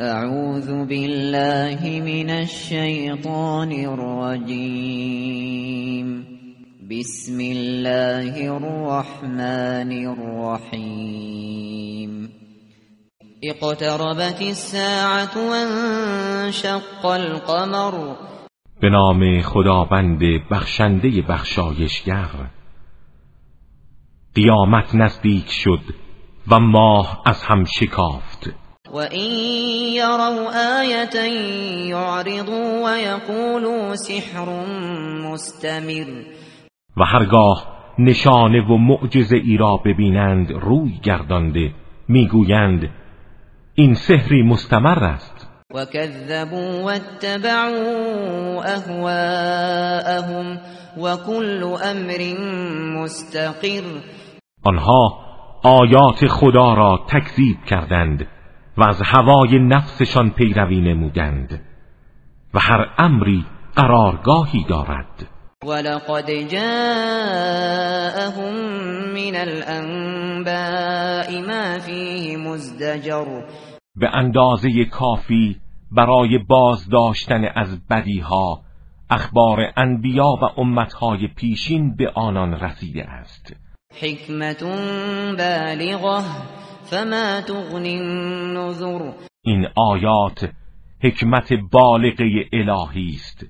اعوذ بالله من الشیطان الرجیم بسم الله الرحمن الرحیم اقتربت الساعة وانشق القمر. به نام خداوند بخشنده بخشایشگر. قیامت نزدیک شد و ماه از هم شکافت. و این یروا آیتا یعرضوا و یقولوا سحر مستمر و هرگاه نشانه و معجزه ای را ببینند روی گردانده می‌گویند این سحری مستمر است. و کذبوا واتبعوا اهواءهم و کل امر مستقر آنها آیات خدا را تکذیب کردند. و از هوای نفسشان پیروی نمودند و هر امری قرارگاهی دارد. ولقد جاءهم من الانباء ما فيه مزدجر. به اندازه کافی برای بازداشتن از بدیها اخبار انبیا و امتهای پیشین به آنان رسیده است. حکمت بالغه. فما تغنی النذر. این آیات حکمت بالغه الهی است.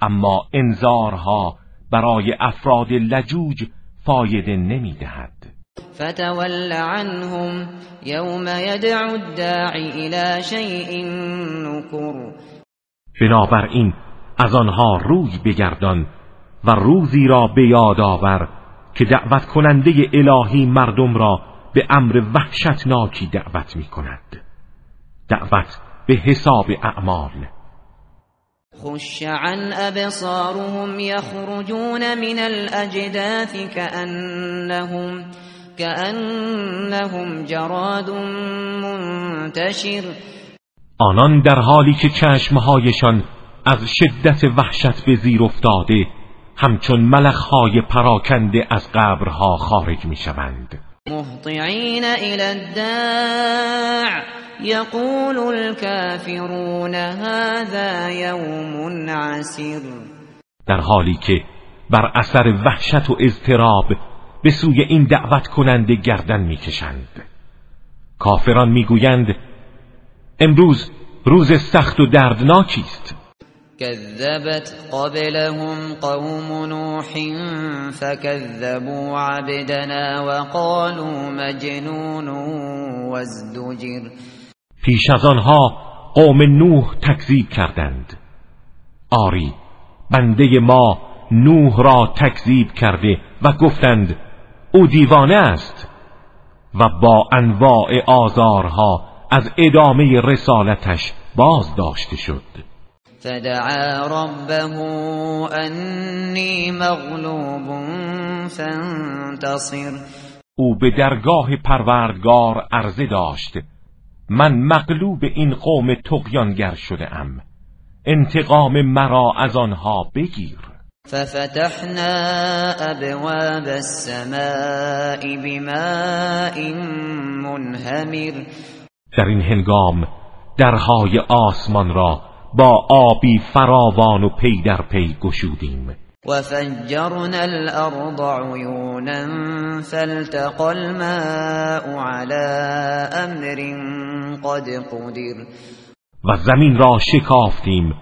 اما انذارها برای افراد لجوج فایده نمی‌دهد. فتول عنهم یوم یدعو الداعی الى شیء نکر بنابراین از آنها روی بگردان و روزی را به یاد آور که دعوت کننده الهی مردم را به امر وحشتناکی دعوت می کند دعوت به حساب اعمال. خش عن ابصارهم يخرجون من الاجداث كأنهم كأنهم جراد منتشر. آنان در حالی که چشمهایشان از شدت وحشت به زیر افتاده همچون ملخهای پراکنده از قبرها خارج می شوند مهطعین الى الداع. یقول الكافرون هذا یوم عسیر در حالی که بر اثر وحشت و اضطراب به سوی این دعوت کننده گردن می‌کشند. کافران می‌گویند امروز روز سخت و دردناکی است. كذبت قبلهم قوم نوح فكذبوا عبدنا وقالوا مجنون وازدجر. پیش از آنها قوم نوح تکذیب کردند. آری بنده ما نوح را تکذیب کرده و گفتند او دیوانه است و با انواع آزارها از ادامه رسالتش باز داشته شد. فدعا ربه انی مغلوب فانتصر. او به درگاه پروردگار عرضه داشت من مغلوب این قوم تقیانگر شده ام. انتقام مرا از آنها بگیر. ففتحنا ابواب السماء بماء منهمر. در این هنگام درهای آسمان را با آبی فراوان و پی در پی گشودیم. و فجرنا الارض عیونا فالتقى الماء على امر قد قدر. و زمین را شکافتیم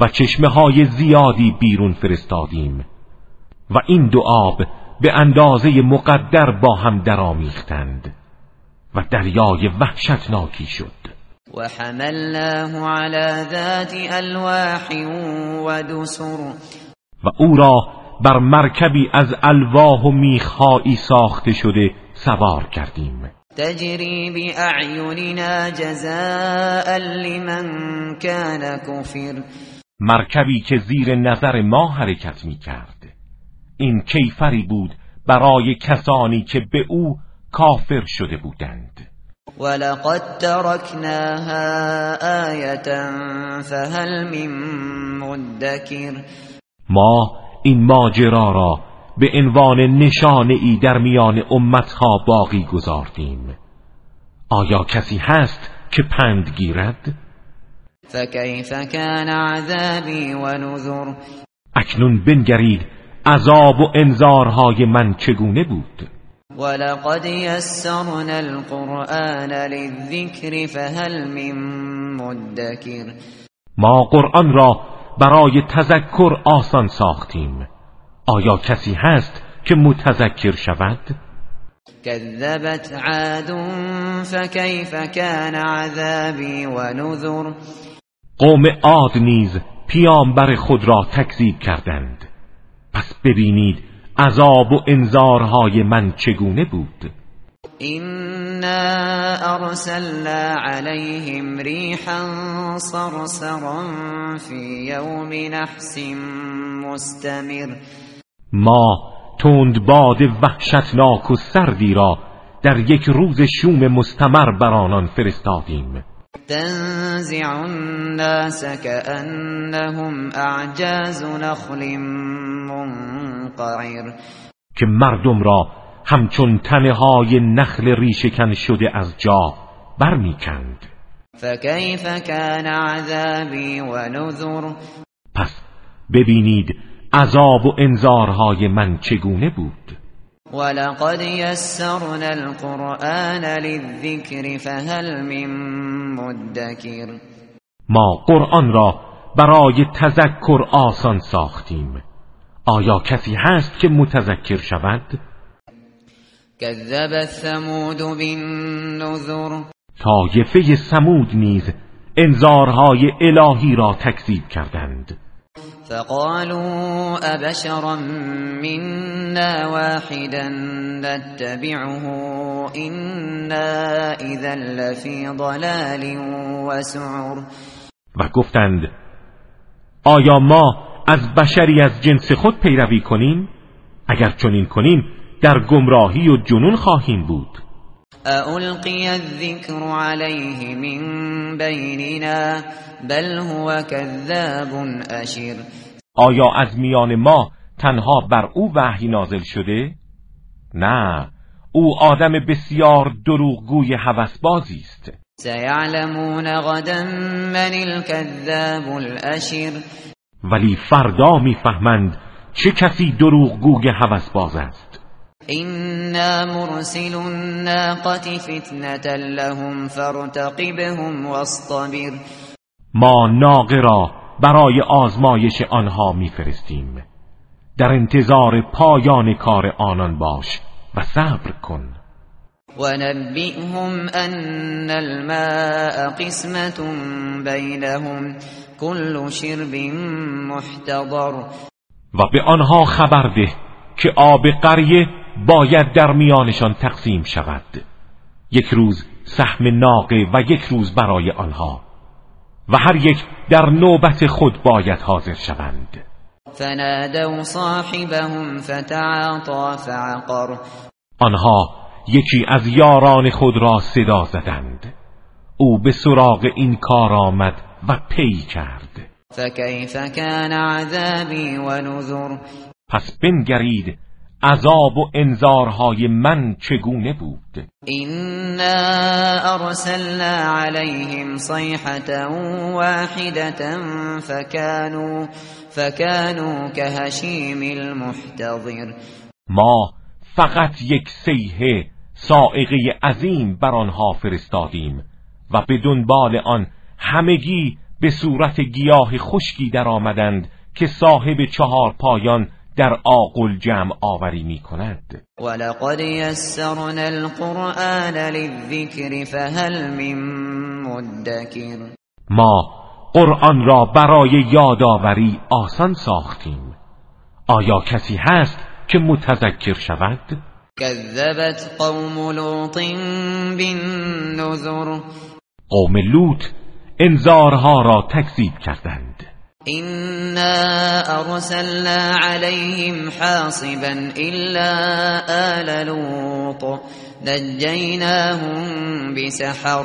و چشمه های زیادی بیرون فرستادیم. و این دو آب به اندازه مقدر با هم درآمیختند و دریای وحشتناکی شد. وحملناه على ذات الواح ودسر. و او را بر مرکبی از الواح و میخهایی ساخته شده سوار کردیم. تجری باعیننا جزاء لمن كان کفر. مرکبی که زیر نظر ما حرکت می کرد این کیفری بود برای کسانی که به او کافر شده بودند. ولقد تركناها آیه فهل من مدکر ما این ماجرا را به عنوان نشانه ای در میان امتها باقی گذاردیم آیا کسی هست که پند گیرد؟ فكيف كان عذابي ونذر اکنون بنگرید عذاب و انذارهای من چگونه بود ولقد يسرنا القرآن للذكر فهل من مدكر ما قرآن را برای تذکر آسان ساختیم آیا کسی هست که متذکر شود؟ كذبت عاد فكيف كان عذابي ونذر قوم عاد نیز پیامبر خود را تکذیب کردند پس ببینید عذاب و انذارهای من چگونه بود؟ إنا أرسلنا عليهم ريحا صرصرا في يوم نحس مستمر. ما تند باد وحشتناک و سردی را در یک روز شوم مستمر بر آنان فرستادیم. تنزع الناس كأنهم أعجاز نخل منقعر که مردم را همچون تنه های نخل ریشکن شده از جا برمیکند. فكيف كان عذابي ونذر پس ببینید عذاب و انذارهای من چگونه بود. ولقد يسرنا القرآن للذكر فهل من مدكر ما قرآن را برای تذکر آسان ساختیم. آیا کسی هست که متذکر شود؟ بالنذر. طایفه سمود نیز انذارهای الهی را تکذیب کردند. فقالوا أبشرا منا واحدا نتبعه إنا إذا لفي ضلال وسعر. و گفتند آیا ما از بشری از جنس خود پیروی کنیم؟ اگر چنین کنیم در گمراهی و جنون خواهیم بود. ألقي الذكر عليه من بيننا بل هو كذاب أشر. آیا از میان ما تنها بر او وحی نازل شده؟ نه او آدم بسیار دروغگوی هوسبازی است. سيعلمون غدا من الكذاب الأشر. ولی فردا می‌فهمند چه کسی دروغگوی هوسباز است. إنا مرسل الناقة فتنة لهم فارتقبهم واصطبر. ما ناقه را برای آزمایش آنها میفرستیم. در انتظار پایان کار آنان باش و صبر کن. ونبئهم أن الماء قسمة بينهم. كل شرب محتضر. و به آنها خبر ده که آب قریه باید در میانشان تقسیم شود. یک روز سهم ناقه و یک روز برای آنها و هر یک در نوبت خود باید حاضر شوند. فنادوا صاحبهم فتعاطى فعقر. آنها یکی از یاران خود را صدا زدند. او به سراغ این کار آمد و پی کرد. فكيف كان عذابي ونذر پس بنگرید عذاب و انذارهای من چگونه بود؟ إنا أرسلنا عليهم صيحة واحدة فكانوا فكانوا كهشيم المحتضر. ما فقط یک سیحه سائقه عظیم بر آنها فرستادیم و به دنبال آن همگی به صورت گیاه خشکی در آمدند که صاحب چهار پایان در آقل جمع آوری می کند ولقد يسرنا القرآن للذكر فهل من مدكر. ما قرآن را برای یادآوری آسان ساختیم. آیا کسی هست که متذکر شود؟ كذبت قوم لوط بالنذر. قوم لوط انذارها را تکذیب کردند. إنا أرسلنا عليهم حاصبا إلا آل لوط نجيناهم بسحر.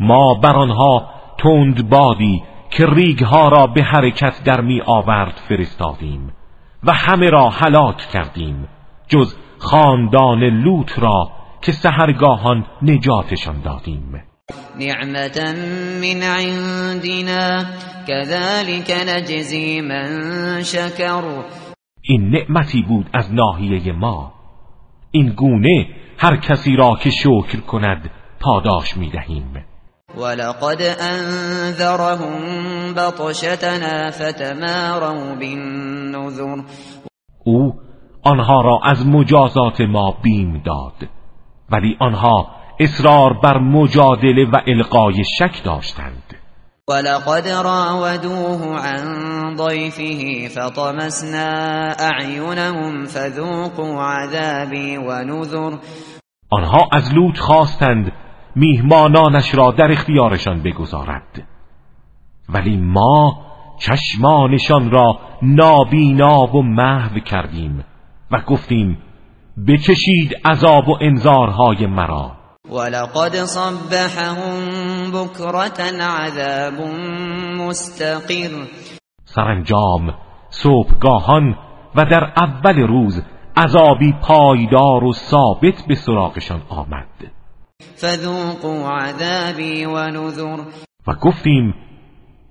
ما بر آنها تند بادی که ریگها را به حرکت در می آورد فرستادیم و همه را هلاک کردیم جز خاندان لوط را که سهرگاهان نجاتشان دادیم. نعمتا من عندنا. كذلك نجزی من شکر این نعمتی بود از ناحیه ما. این گونه هر کسی را که شکر کند پاداش می دهیم ولقد انذرهم بطشتنا فتماروا بالنذر. او آنها را از مجازات ما بیم داد ولی آنها اصرار بر مجادله و القای شک داشتند. ولقد راودوه عن ضيفه فطمسنا اعینهم فذوقوا عذابی ونذر. آنها از لوط خواستند میهمانانش را در اختیارشان بگذارد. ولی ما چشمانشان را نابینا و محو کردیم و گفتیم بچشید عذاب و انذارهای مرا. ولقد صبحهم بكرة عذاب مستقر. سرانجام صبحگاهان و در اول روز عذابی پایدار و ثابت به سراغشان آمد. فذوقوا عذابی و نذر و گفتیم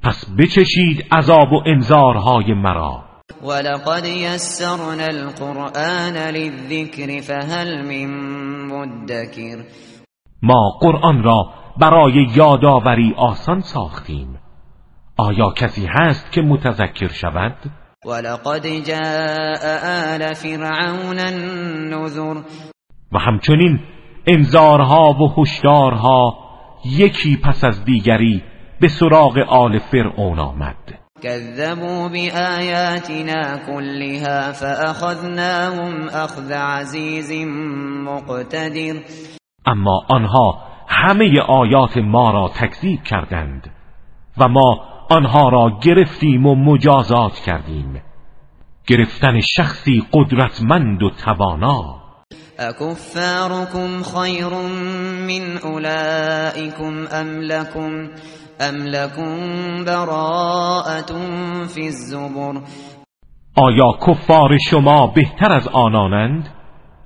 پس بچشید عذاب و انذارهای مرا. ولقد يسرنا القرآن للذكر فهل من مدكر. ما قرآن را برای یادآوری آسان ساختیم. آیا کسی هست که متذکر شود؟ ولقد جاء آل فرعون النذر. و همچنین انذارها و هشدارها یکی پس از دیگری به سراغ آل فرعون آمد. كذبوا بآياتنا كلها فأخذناهم أخذ عزیز مقتدر. اما آنها همه آیات ما را تکذیب کردند و ما آنها را گرفتیم و مجازات کردیم. گرفتن شخصی قدرتمند و توانا. اکفارکم خیر من اولئکم ام لکم ام لکم براءت فی الزبر. آیا کفار شما بهتر از آنانند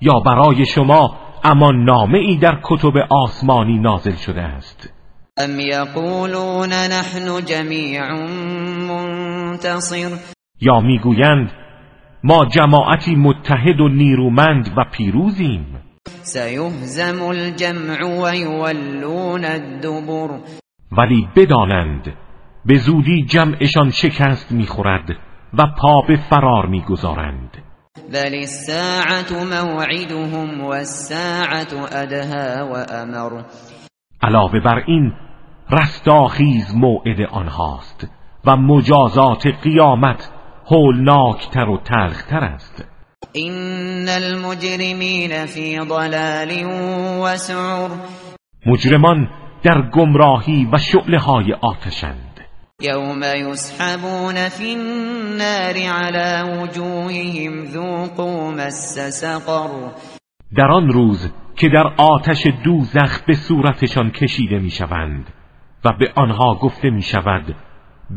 یا برای شما اما نامه ای در کتب آسمانی نازل شده است. ام یقولون نحن جمیع منتصر. یا می‌گویند ما جماعتی متحد و نیرومند و پیروزیم. سیهزم الجمع و یولون الدبر. ولی بدانند به زودی جمعشان شکست می‌خورد و پا به فرار می‌گذارند. بل الساعت موعدهم والساعت ادها و امر علاوه بر این رستاخیز موعد آنهاست و مجازات قیامت هولناکتر و تلختر است. این المجرمین فی ضلال و سعر مجرمان در گمراهی و شعله های آتشند. یوم یسحبون فی النار على وجوههم ذوقوا مس سقر. در آن روز که در آتش دوزخ به صورتشان کشیده می‌شوند و به آنها گفته می شود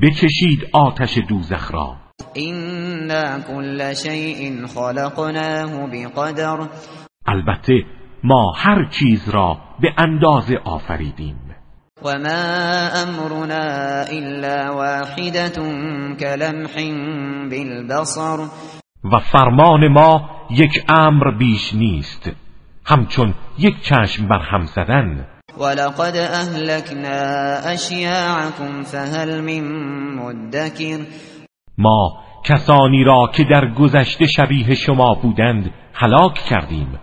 بچشید آتش دوزخ را. اینا کل شیء خلقناه بقدر. البته ما هر چیز را به اندازه آفریدیم. و ما امرنا الا واحدة کلمح بالبصر و فرمان ما یک امر بیش نیست همچون یک چشم بر هم زدن. ولقد اهلكنا اشیاعكم فهل من مدکر ما کسانی را که در گذشته شبیه شما بودند هلاک کردیم.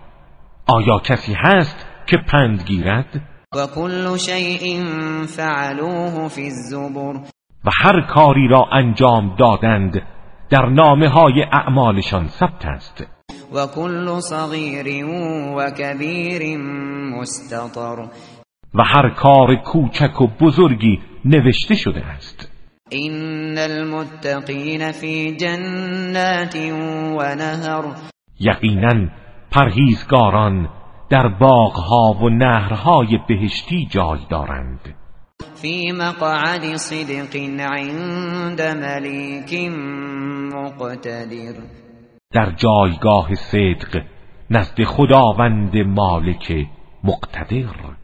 آیا کسی هست که پند گیرد؟ و کل شیء فعلوه فی الزبر. و هر کاری را انجام دادند در نامه های اعمالشان ثبت است. و کل صغیر و کبیر مستطر. و هر کار کوچک و بزرگی نوشته شده است. این المتقین فی جنات و نهر یقینا پرهیزگاران در باغها و نهرهای بهشتی جای دارند. فی مقعد صدق عند ملیک مقتدر. در جایگاه صدق نزد خداوند مالک مقتدر.